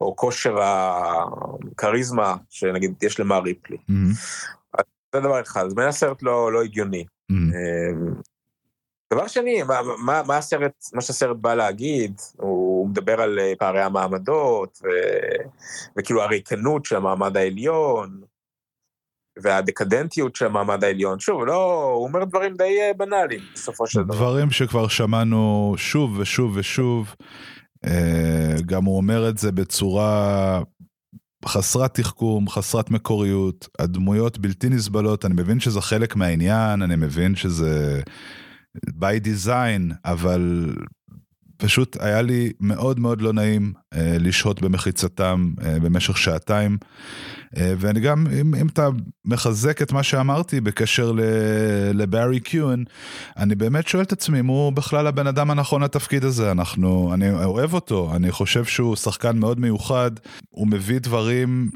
או כושר הכריזמה, שנגיד יש למר ריפלי. Mm-hmm. זה דבר אחד, אז בין הסרט לא, לא הגיוני. Mm-hmm. דבר שני, מה, מה, מה הסרט, מה שהסרט בא להגיד, הוא מדבר על אה, פערי המעמדות, ו, וכאילו הריקנות של המעמד העליון, והדקדנטיות של המעמד העליון. שוב, לא, הוא אומר דברים די אה, בנאליים בסופו של דבר. דברים שכבר שמענו שוב ושוב ושוב. אה, גם הוא אומר את זה בצורה חסרת תחכום, חסרת מקוריות, הדמויות בלתי נסבלות, אני מבין שזה חלק מהעניין, אני מבין שזה by design, אבל פשוט היה לי מאוד מאוד לא נעים אה, לשהות במחיצתם אה, במשך שעתיים. אה, ואני גם, אם, אם אתה מחזק את מה שאמרתי בקשר לבארי קיון, אני באמת שואל את עצמי אם הוא בכלל הבן אדם הנכון לתפקיד הזה. אנחנו, אני אוהב אותו, אני חושב שהוא שחקן מאוד מיוחד, הוא מביא דברים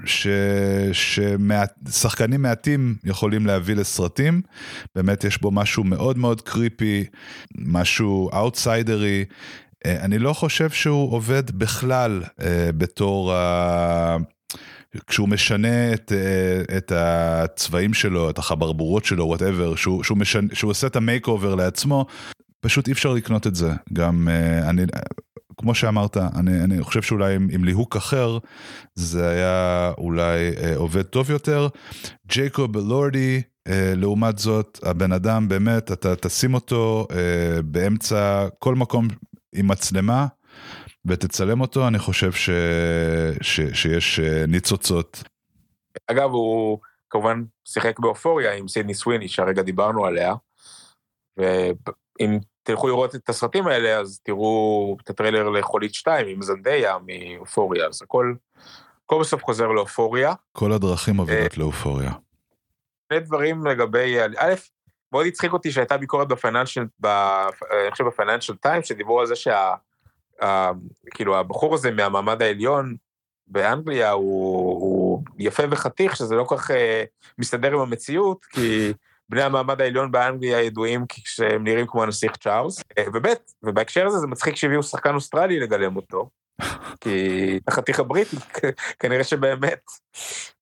ששחקנים מעטים יכולים להביא לסרטים. באמת יש בו משהו מאוד מאוד creepy, משהו אאוטסיידרי. אה, אני לא חושב שהוא עובד בכלל אה, בתור ה... כשהוא משנה את, אה, את הצבעים שלו, את החברבורות שלו, whatever, שהוא, שהוא, שהוא עושה את ה makeover לעצמו, פשוט אי אפשר לקנות את זה. גם אני, כמו שאמרת, אני, אני חושב שאולי עם, עם ליהוק אחר, זה היה אולי עובד טוב יותר. ג'ייקוב לורדי, לעומת זאת, הבן אדם באמת, אתה תשים אותו באמצע כל מקום עם מצלמה ותצלם אותו, אני חושב ש... ש... שיש אה, ניצוצות. אגב, הוא כמובן שיחק באופוריה עם סידני סוויני, שהרגע דיברנו עליה. ואם תלכו לראות את הסרטים האלה, אז תראו את הטריילר לחולית 2 עם זנדיה מאופוריה, אז הכל, הכל בסוף חוזר לאופוריה. כל הדרכים מובילות לאופוריה. שני דברים לגבי, א', מאוד הצחיק אותי שהייתה ביקורת בפייננשל, אני חושב בפייננשל טיים, שדיברו על זה שה... כאילו הבחור הזה מהמעמד העליון באנגליה הוא, הוא יפה וחתיך, שזה לא כל כך uh, מסתדר עם המציאות, כי בני המעמד העליון באנגליה ידועים כשהם נראים כמו הנסיך צ'ארלס, אה, וב', ובהקשר הזה זה מצחיק שהביאו שחקן אוסטרלי לגלם אותו, כי החתיך הבריטי, כנראה שבאמת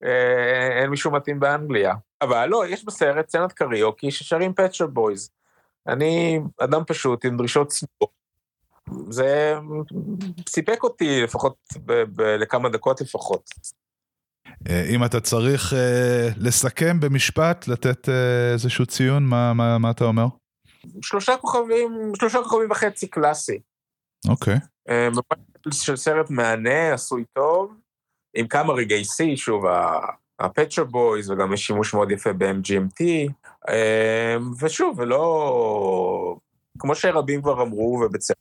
אה, אין מישהו מתאים באנגליה. אבל לא, יש בסרט סצנת קריוקי ששרים Pet Shop Boys. אני אדם פשוט עם דרישות צנועות. זה סיפק אותי לפחות ב- ב- לכמה דקות לפחות. אה, אם אתה צריך uh, לסכם במשפט, לתת uh, איזשהו ציון, מה, מה, מה אתה אומר? שלושה כוכבים, שלושה כוכבים וחצי קלאסי. אוקיי. Okay. Uh, של סרט מהנה, עשוי טוב, עם כמה רגעי שיא, שוב, הפצ'ר בויז, וגם יש שימוש מאוד יפה ב-MGMT, uh, ושוב, ולא... כמו שרבים כבר אמרו, ובצדק,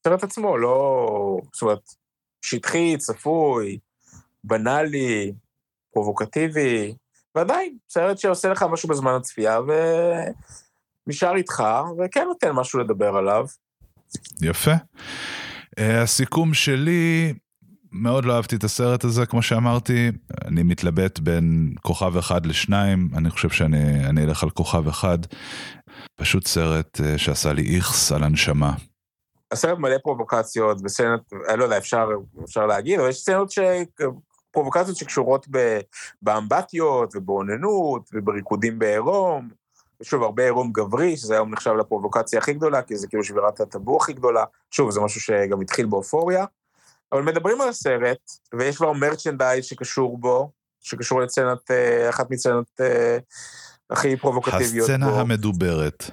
הסרט עצמו לא... זאת אומרת, שטחי, צפוי, בנאלי, פרובוקטיבי, ועדיין, סרט שעושה לך משהו בזמן הצפייה ונשאר איתך, וכן נותן משהו לדבר עליו. יפה. Uh, הסיכום שלי, מאוד לא אהבתי את הסרט הזה, כמו שאמרתי, אני מתלבט בין כוכב אחד לשניים, אני חושב שאני אלך על כוכב אחד. פשוט סרט uh, שעשה לי איכס על הנשמה. הסרט מלא פרובוקציות וסצנות, אני לא יודע, אפשר, אפשר להגיד, אבל יש סצנות ש... פרובוקציות שקשורות. באמבטיות ובאוננות ובריקודים בעירום. שוב, הרבה עירום גברי, שזה היום נחשב לפרובוקציה הכי גדולה, כי זה כאילו שבירת הטבור הכי גדולה. שוב, זה משהו שגם התחיל באופוריה. אבל מדברים על הסרט, ויש כבר מרצ'נדייז שקשור בו, שקשור לסצנת, אה, אחת מצצנות אה, הכי פרובוקטיביות. הסצנה בו. המדוברת.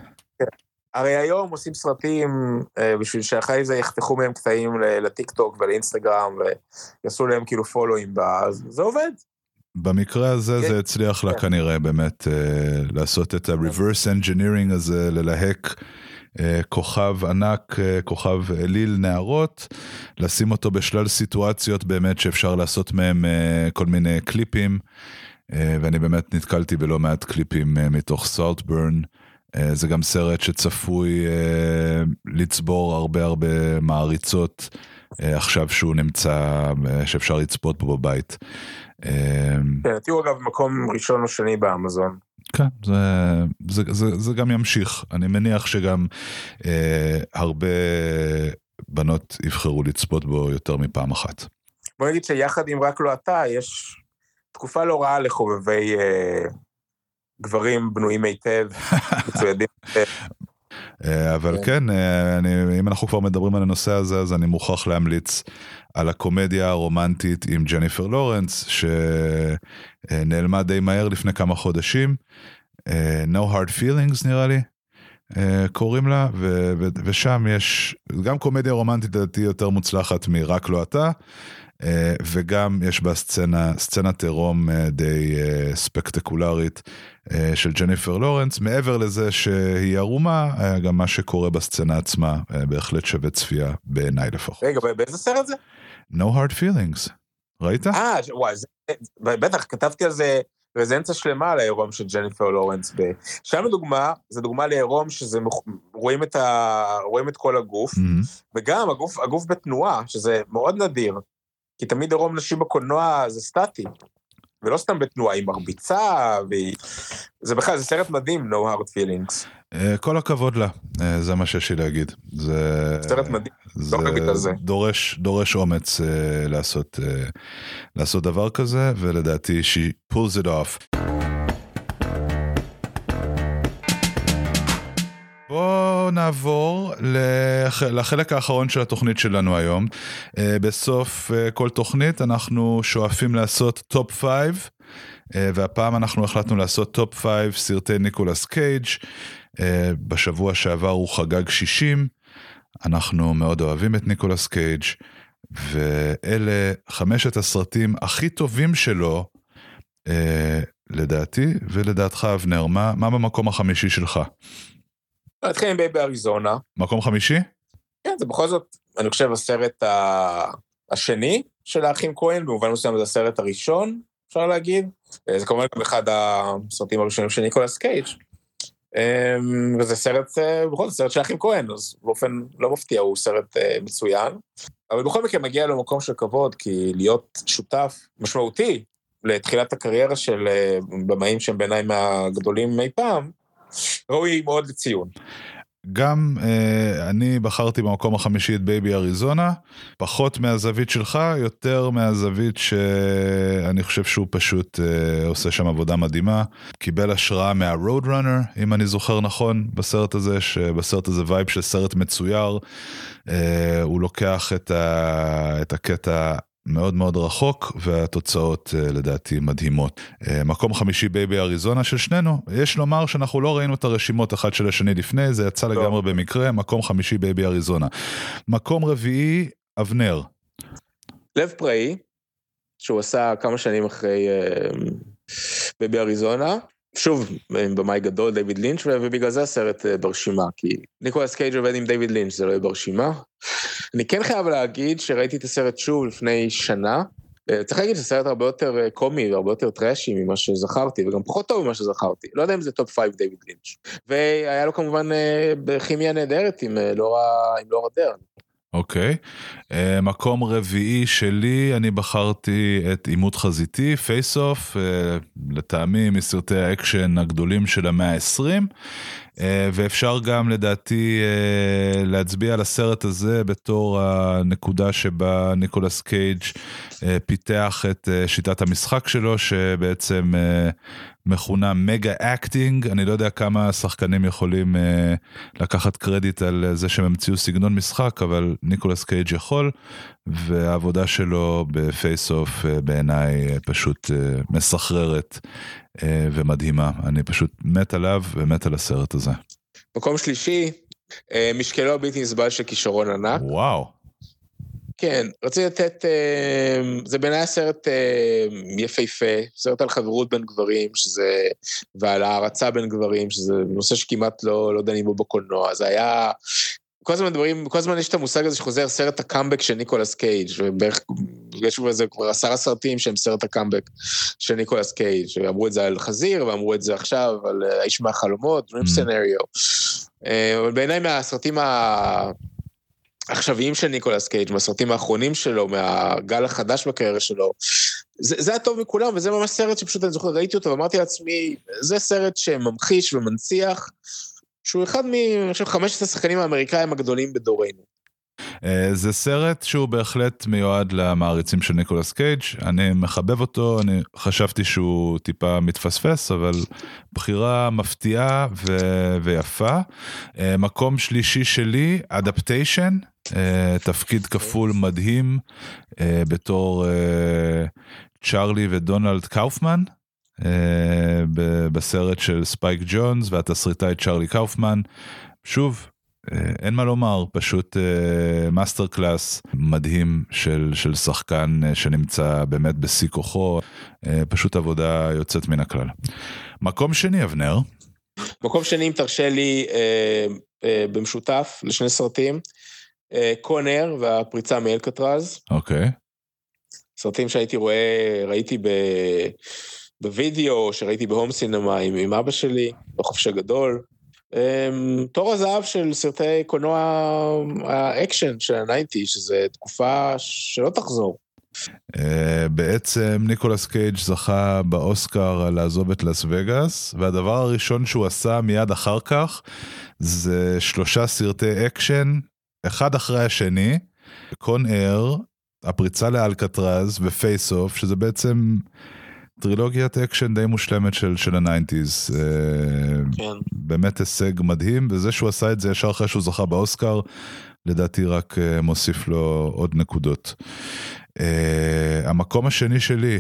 הרי היום עושים סרטים אה, בשביל שאחרי זה יחתכו מהם קטעים לטיק טוק ולאינסטגרם ויעשו להם כאילו פולואים, אז זה עובד. במקרה הזה כן. זה הצליח לה כן. כנראה באמת אה, לעשות את ה-reverse engineering הזה, ללהק אה, כוכב ענק, אה, כוכב אליל נערות, לשים אותו בשלל סיטואציות באמת שאפשר לעשות מהם אה, כל מיני קליפים, אה, ואני באמת נתקלתי בלא מעט קליפים אה, מתוך סולטברן. אה, זה גם סרט שצפוי אה, לצבור הרבה הרבה מעריצות אה, עכשיו שהוא נמצא, שאפשר לצפות בו בבית. כן, תראו אגב מקום ראשון או שני באמזון. כן, זה, זה, זה, זה גם ימשיך. אני מניח שגם אה, הרבה בנות יבחרו לצפות בו יותר מפעם אחת. בוא נגיד שיחד עם רק לא אתה, יש תקופה לא רעה לחובבי אה, גברים בנויים היטב, מצוידים אבל כן, כן אה, אני, אם אנחנו כבר מדברים על הנושא הזה, אז אני מוכרח להמליץ על הקומדיה הרומנטית עם ג'ניפר לורנס, שנעלמה די מהר לפני כמה חודשים. אה, no hard feelings נראה לי, קוראים לה, ו- ו- ושם יש גם קומדיה רומנטית לדעתי יותר מוצלחת מרק לא אתה. אה, וגם יש בה סצנה, סצנת עירום אה, די אה, ספקטקולרית של ג'ניפר לורנס. מעבר לזה שהיא ערומה, גם מה שקורה בסצנה עצמה בהחלט שווה צפייה, בעיניי לפחות. רגע, באיזה סרט זה? No hard feelings. ראית? אה, וואי, זה, בטח, כתבתי על זה רזנציה שלמה על העירום של ג'ניפר לורנס. שם לדוגמה, זה דוגמה לעירום שזה, רואים את, ה, רואים את כל הגוף, mm-hmm. וגם הגוף, הגוף בתנועה, שזה מאוד נדיר. כי תמיד עירום נשים בקולנוע זה סטטי, ולא סתם בתנועה, היא מרביצה, והיא... זה בכלל, זה סרט מדהים, No Hard Feelings. Uh, כל הכבוד לה, uh, זה מה שיש לי להגיד. זה... סרט מדהים, זה לא בגלל זה. דורש, דורש אומץ uh, לעשות, לעשות דבר כזה, ולדעתי she pulls it off. נעבור לח... לחלק האחרון של התוכנית שלנו היום. אה, בסוף אה, כל תוכנית אנחנו שואפים לעשות top five, אה, והפעם אנחנו החלטנו לעשות top five סרטי ניקולס קייג'. בשבוע שעבר הוא חגג 60, אנחנו מאוד אוהבים את ניקולס קייג', ואלה חמשת הסרטים הכי טובים שלו, לדעתי ולדעתך אבנר, מה, מה במקום החמישי שלך? נתחיל עם בייבי אריזונה. מקום חמישי? כן, זה בכל זאת, אני חושב, הסרט ה... השני של האחים כהן, במובן מסוים זה הסרט הראשון, אפשר להגיד. אה, זה כמובן גם אחד הסרטים הראשונים של ניקולס קייג'. אמ, וזה סרט, אה, בכל זאת, סרט של האחים כהן, אז באופן לא מפתיע, הוא סרט אה, מצוין. אבל בכל מקרה מגיע לו מקום של כבוד, כי להיות שותף משמעותי לתחילת הקריירה של במאים שהם בעיניי מהגדולים אי פעם, ראוי מאוד לציון. גם אה, אני בחרתי במקום החמישי את בייבי אריזונה, פחות מהזווית שלך, יותר מהזווית שאני חושב שהוא פשוט אה, עושה שם עבודה מדהימה. קיבל השראה מה Road Runner, אם אני זוכר נכון, בסרט הזה, שבסרט הזה vibe של סרט מצויר. אה, הוא לוקח את, ה, את הקטע מאוד מאוד רחוק והתוצאות אה, לדעתי מדהימות. אה, מקום חמישי בייבי אריזונה של שנינו, יש לומר שאנחנו לא ראינו את הרשימות אחד של השני לפני, זה יצא לא. לגמרי במקרה, מקום חמישי בייבי אריזונה. מקום רביעי, אבנר. לב פראי, שהוא עשה כמה שנים אחרי בייבי אריזונה, שוב, במאי גדול, דיוויד לינץ', ובגלל זה הסרט ברשימה, כי ניקולס קייג' עובד עם דיוויד לינץ', זה לא יהיה ברשימה. אני כן חייב להגיד שראיתי את הסרט שוב לפני שנה. אה, צריך להגיד שזה סרט הרבה יותר אה, קומי והרבה יותר טראשי ממה שזכרתי, וגם פחות טוב ממה שזכרתי. לא יודע אם זה top five דיוויד לינץ'. והיה לו כמובן אה, כימיה נהדרת עם לורה, עם דרן. אוקיי. אוקיי. אה, מקום רביעי שלי, אני בחרתי את עימות חזיתי, Face Off, אה, לטעמי מסרטי האקשן הגדולים של המאה ה-20. אה, ואפשר גם לדעתי אה, להצביע על הסרט הזה בתור הנקודה שבה ניקולס קייג' אה, פיתח את שיטת המשחק שלו, שבעצם מכונה mega acting, אני לא יודע כמה שחקנים יכולים לקחת קרדיט על זה שהם המציאו סגנון משחק, אבל ניקולס קייג' יכול, והעבודה שלו ב Face Off בעיניי פשוט מסחררת אה, ומדהימה. אני פשוט מת עליו ומת על הסרט הזה. מקום שלישי, אה, משקלו הבלתי נסבל של כישרון ענק. וואו. כן, רציתי לתת, אה, זה בעיניי הסרט יפהפה, סרט על חברות בין גברים, שזה, ועל הערצה בין גברים, שזה נושא שכמעט לא, לא דנים בו בקולנוע, זה היה כל הזמן מדברים, כל הזמן יש את המושג הזה שחוזר סרט הקאמבק של ניקולס קייג' ובערך, יש בזה כבר עשרה סרטים שהם סרט הקאמבק של ניקולס קייג', אמרו את זה על חזיר ואמרו את זה עכשיו על אה, האיש מהחלומות, Dream Scenario. אה, אבל בעיניי מהסרטים העכשוויים של ניקולס קייג', מהסרטים האחרונים שלו, מהגל החדש בקריירה שלו, זה, זה הטוב מכולם, וזה ממש סרט שפשוט אני זוכר, ראיתי אותו ואמרתי לעצמי, זה סרט שממחיש ומנציח. שהוא אחד מ... אני חושב, חמשת השחקנים האמריקאים הגדולים בדורנו. אה, זה סרט שהוא בהחלט מיועד למעריצים של ניקולס קייג', אני מחבב אותו, אני חשבתי שהוא טיפה מתפספס, אבל בחירה מפתיעה ו- ויפה. אה, מקום שלישי שלי, Adaptation, תפקיד כפול מדהים בתור צ'ארלי ודונלד קאופמן. אה, בסרט של ספייק ג'ונס והתסריטאי צ'ארלי קאופמן. שוב, אה, אין מה לומר, פשוט master class מדהים של, של שחקן שנמצא באמת בשיא כוחו, פשוט עבודה יוצאת מן הכלל. מקום שני, אבנר. מקום שני, אם תרשה לי, במשותף לשני סרטים, קונר והפריצה מאלקטרז. אוקיי. סרטים שהייתי רואה, ראיתי ב... בווידאו שראיתי ב home cinema עם, עם אבא שלי, בחופש הגדול. אם, תור הזהב של סרטי קולנוע האקשן של ה nineties, שזה תקופה שלא תחזור. אה, בעצם ניקולס קייג' זכה באוסקר על לעזוב את לס וגאס, והדבר הראשון שהוא עשה מיד אחר כך זה שלושה סרטי אקשן, אחד אחרי השני, Con Air, הפריצה לאלקטרז ו Face Off, שזה בעצם טרילוגיית אקשן די מושלמת של, של ה nineties. אה, כן. באמת הישג מדהים, וזה שהוא עשה את זה ישר אחרי שהוא זכה באוסקר, לדעתי רק אה, מוסיף לו עוד נקודות. אה, המקום השני שלי,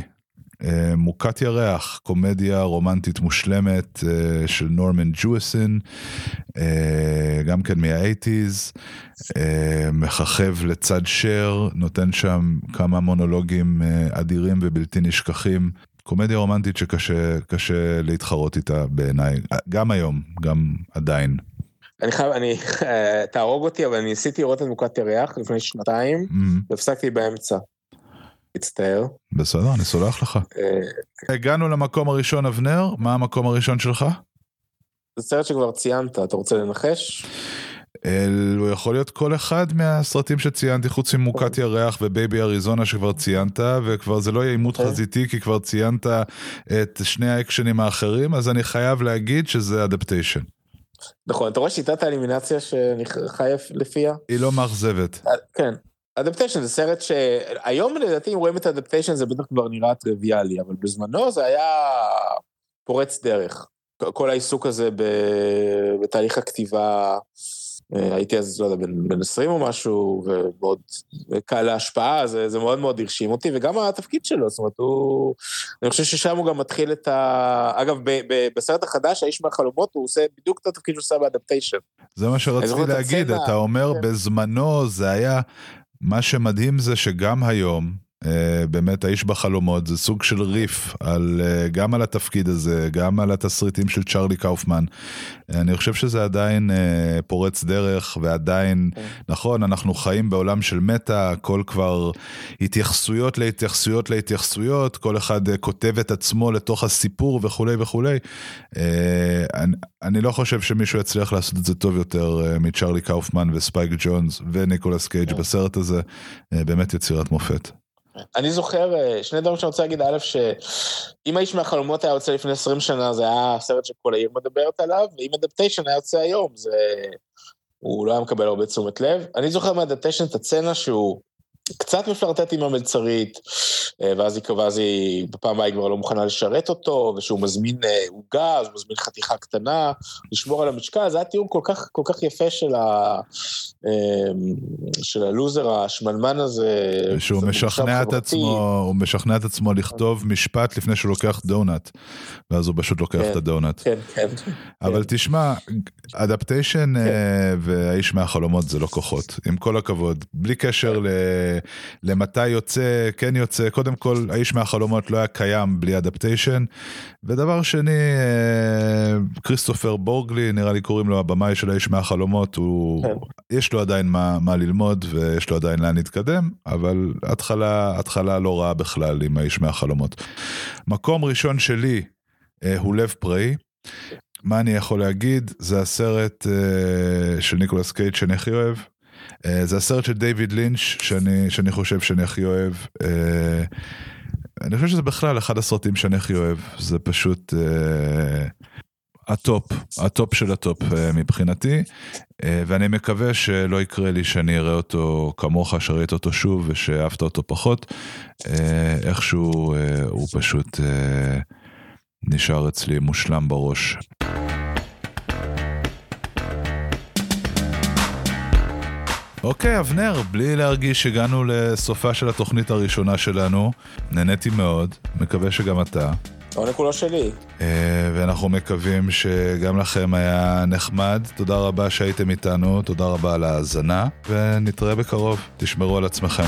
מוכת ירח, קומדיה רומנטית מושלמת אה, של נורמן ג'ואיסון, אה, גם כן מה-80's, אה, מככב לצד שר, נותן שם כמה מונולוגים אדירים ובלתי נשכחים. קומדיה רומנטית שקשה להתחרות איתה בעיניי, גם היום, גם עדיין. אני חייב, אני, אה, תהרוג אותי, אבל אני ניסיתי לראות את מוקת ירח לפני שנתיים, והפסקתי באמצע. מצטער. בסדר, אני סולח לך. אה, הגענו למקום הראשון, אבנר, מה המקום הראשון שלך? זה סרט שכבר ציינת, אתה רוצה לנחש? אל- הוא יכול להיות כל אחד מהסרטים שציינתי, חוץ ממוקת ירח ובייבי אריזונה שכבר ציינת, וכבר זה לא יהיה עימות אוקיי. חזיתי, כי כבר ציינת את שני האקשנים האחרים, אז אני חייב להגיד שזה אדפטיישן. נכון, אתה רואה שיטת האלימינציה שאני חי לפיה? היא לא מאכזבת. אה, כן. אדפטיישן זה סרט שהיום לדעתי אם רואים את אדפטיישן זה בטח כבר נראה טריוויאלי, אבל בזמנו זה היה פורץ דרך. כל העיסוק הזה בתהליך הכתיבה, אה, הייתי אז, לא יודע, בן, בן 20 או משהו, ומאוד קל להשפעה, זה, זה מאוד מאוד הרשים אותי, וגם התפקיד שלו, זאת אומרת, הוא... אני חושב ששם הוא גם מתחיל את ה... אגב, ב, ב, בסרט החדש, האיש מהחלומות, הוא עושה בדיוק את התפקיד שהוא עושה באדפטיישן. זה מה שרציתי להגיד, הצבע, אתה אומר כן. בזמנו זה היה, מה שמדהים זה שגם היום, באמת האיש בחלומות זה סוג של ריף על, אה, גם על התפקיד הזה, גם על התסריטים של צ'רלי קאופמן. אני חושב שזה עדיין אה, פורץ דרך ועדיין. נכון, אנחנו חיים בעולם של מטא, הכל כבר התייחסויות להתייחסויות להתייחסויות, כל אחד אה, כותב את עצמו לתוך הסיפור וכולי וכולי. אה, אני, אני לא חושב שמישהו יצליח לעשות את זה טוב יותר אה, מצ'רלי קאופמן וספייק ג'ונס וניקולס קייג' כן. בסרט הזה, אה, באמת יצירת מופת. אני זוכר אה, שני דברים שאני רוצה להגיד, א', שאם האיש מהחלומות היה יוצא לפני 20 שנה, זה היה סרט שכל העיר מדברת עליו, ואם Adaptation היה יוצא היום, זה... הוא לא היה מקבל הרבה תשומת לב. אני זוכר מאדפטיישן את הצצנה שהוא קצת מפלרטט עם המלצרית, אה, ואז היא, ואז היא, בפעם הבאה היא כבר לא מוכנה לשרת אותו, ושהוא מזמין אה, עוגה, אז הוא מזמין חתיכה קטנה, לשמור על המשקל, זה היה תיאור כל כך, כל כך יפה של, ה, אה, של הלוזר השמנמן הזה. שהוא משכנע את. עצמו, הוא משכנע את עצמו לכתוב משפט לפני שהוא לוקח דונלד, ואז הוא פשוט לוקח כן. את הדונלד. כן, כן. אבל תשמע, אדפטיישן והאיש מהחלומות זה לא כוחות, עם כל הכבוד. בלי קשר ל- למתי יוצא, כן יוצא, קודם כל, האיש מהחלומות לא היה קיים בלי אדפטיישן. ודבר שני, אה, כריסטופר בורגלי, נראה לי קוראים לו הבמאי של האיש מהחלומות, הוא, כן. יש לו עדיין מה, מה ללמוד ויש לו עדיין לאן להתקדם, אבל התחלה, התחלה לא רעה בכלל עם האיש מהחלומות. מקום ראשון שלי אה, הוא לב פראי. מה אני יכול להגיד? זה הסרט אה, של ניקולס קייג' שאני הכי אוהב. אה, זה הסרט של דיוויד לינץ' שאני, שאני חושב שאני הכי אוהב. אה, אני חושב שזה בכלל אחד הסרטים שאני הכי אוהב. זה פשוט אה, הטופ, הטופ של הטופ אה, מבחינתי. אה, ואני מקווה שלא יקרה לי שאני אראה אותו כמוך, שראית אותו שוב ושאהבת אותו פחות. אה, איכשהו אה, הוא פשוט אה, נשאר אצלי מושלם בראש. אוקיי, אבנר, בלי להרגיש שהגענו לסופה של התוכנית הראשונה שלנו, נהניתי מאוד, מקווה שגם אתה. העונג כולו שלי. אה, ואנחנו מקווים שגם לכם היה נחמד. תודה רבה שהייתם איתנו, תודה רבה על ההאזנה, ונתראה בקרוב. תשמרו על עצמכם.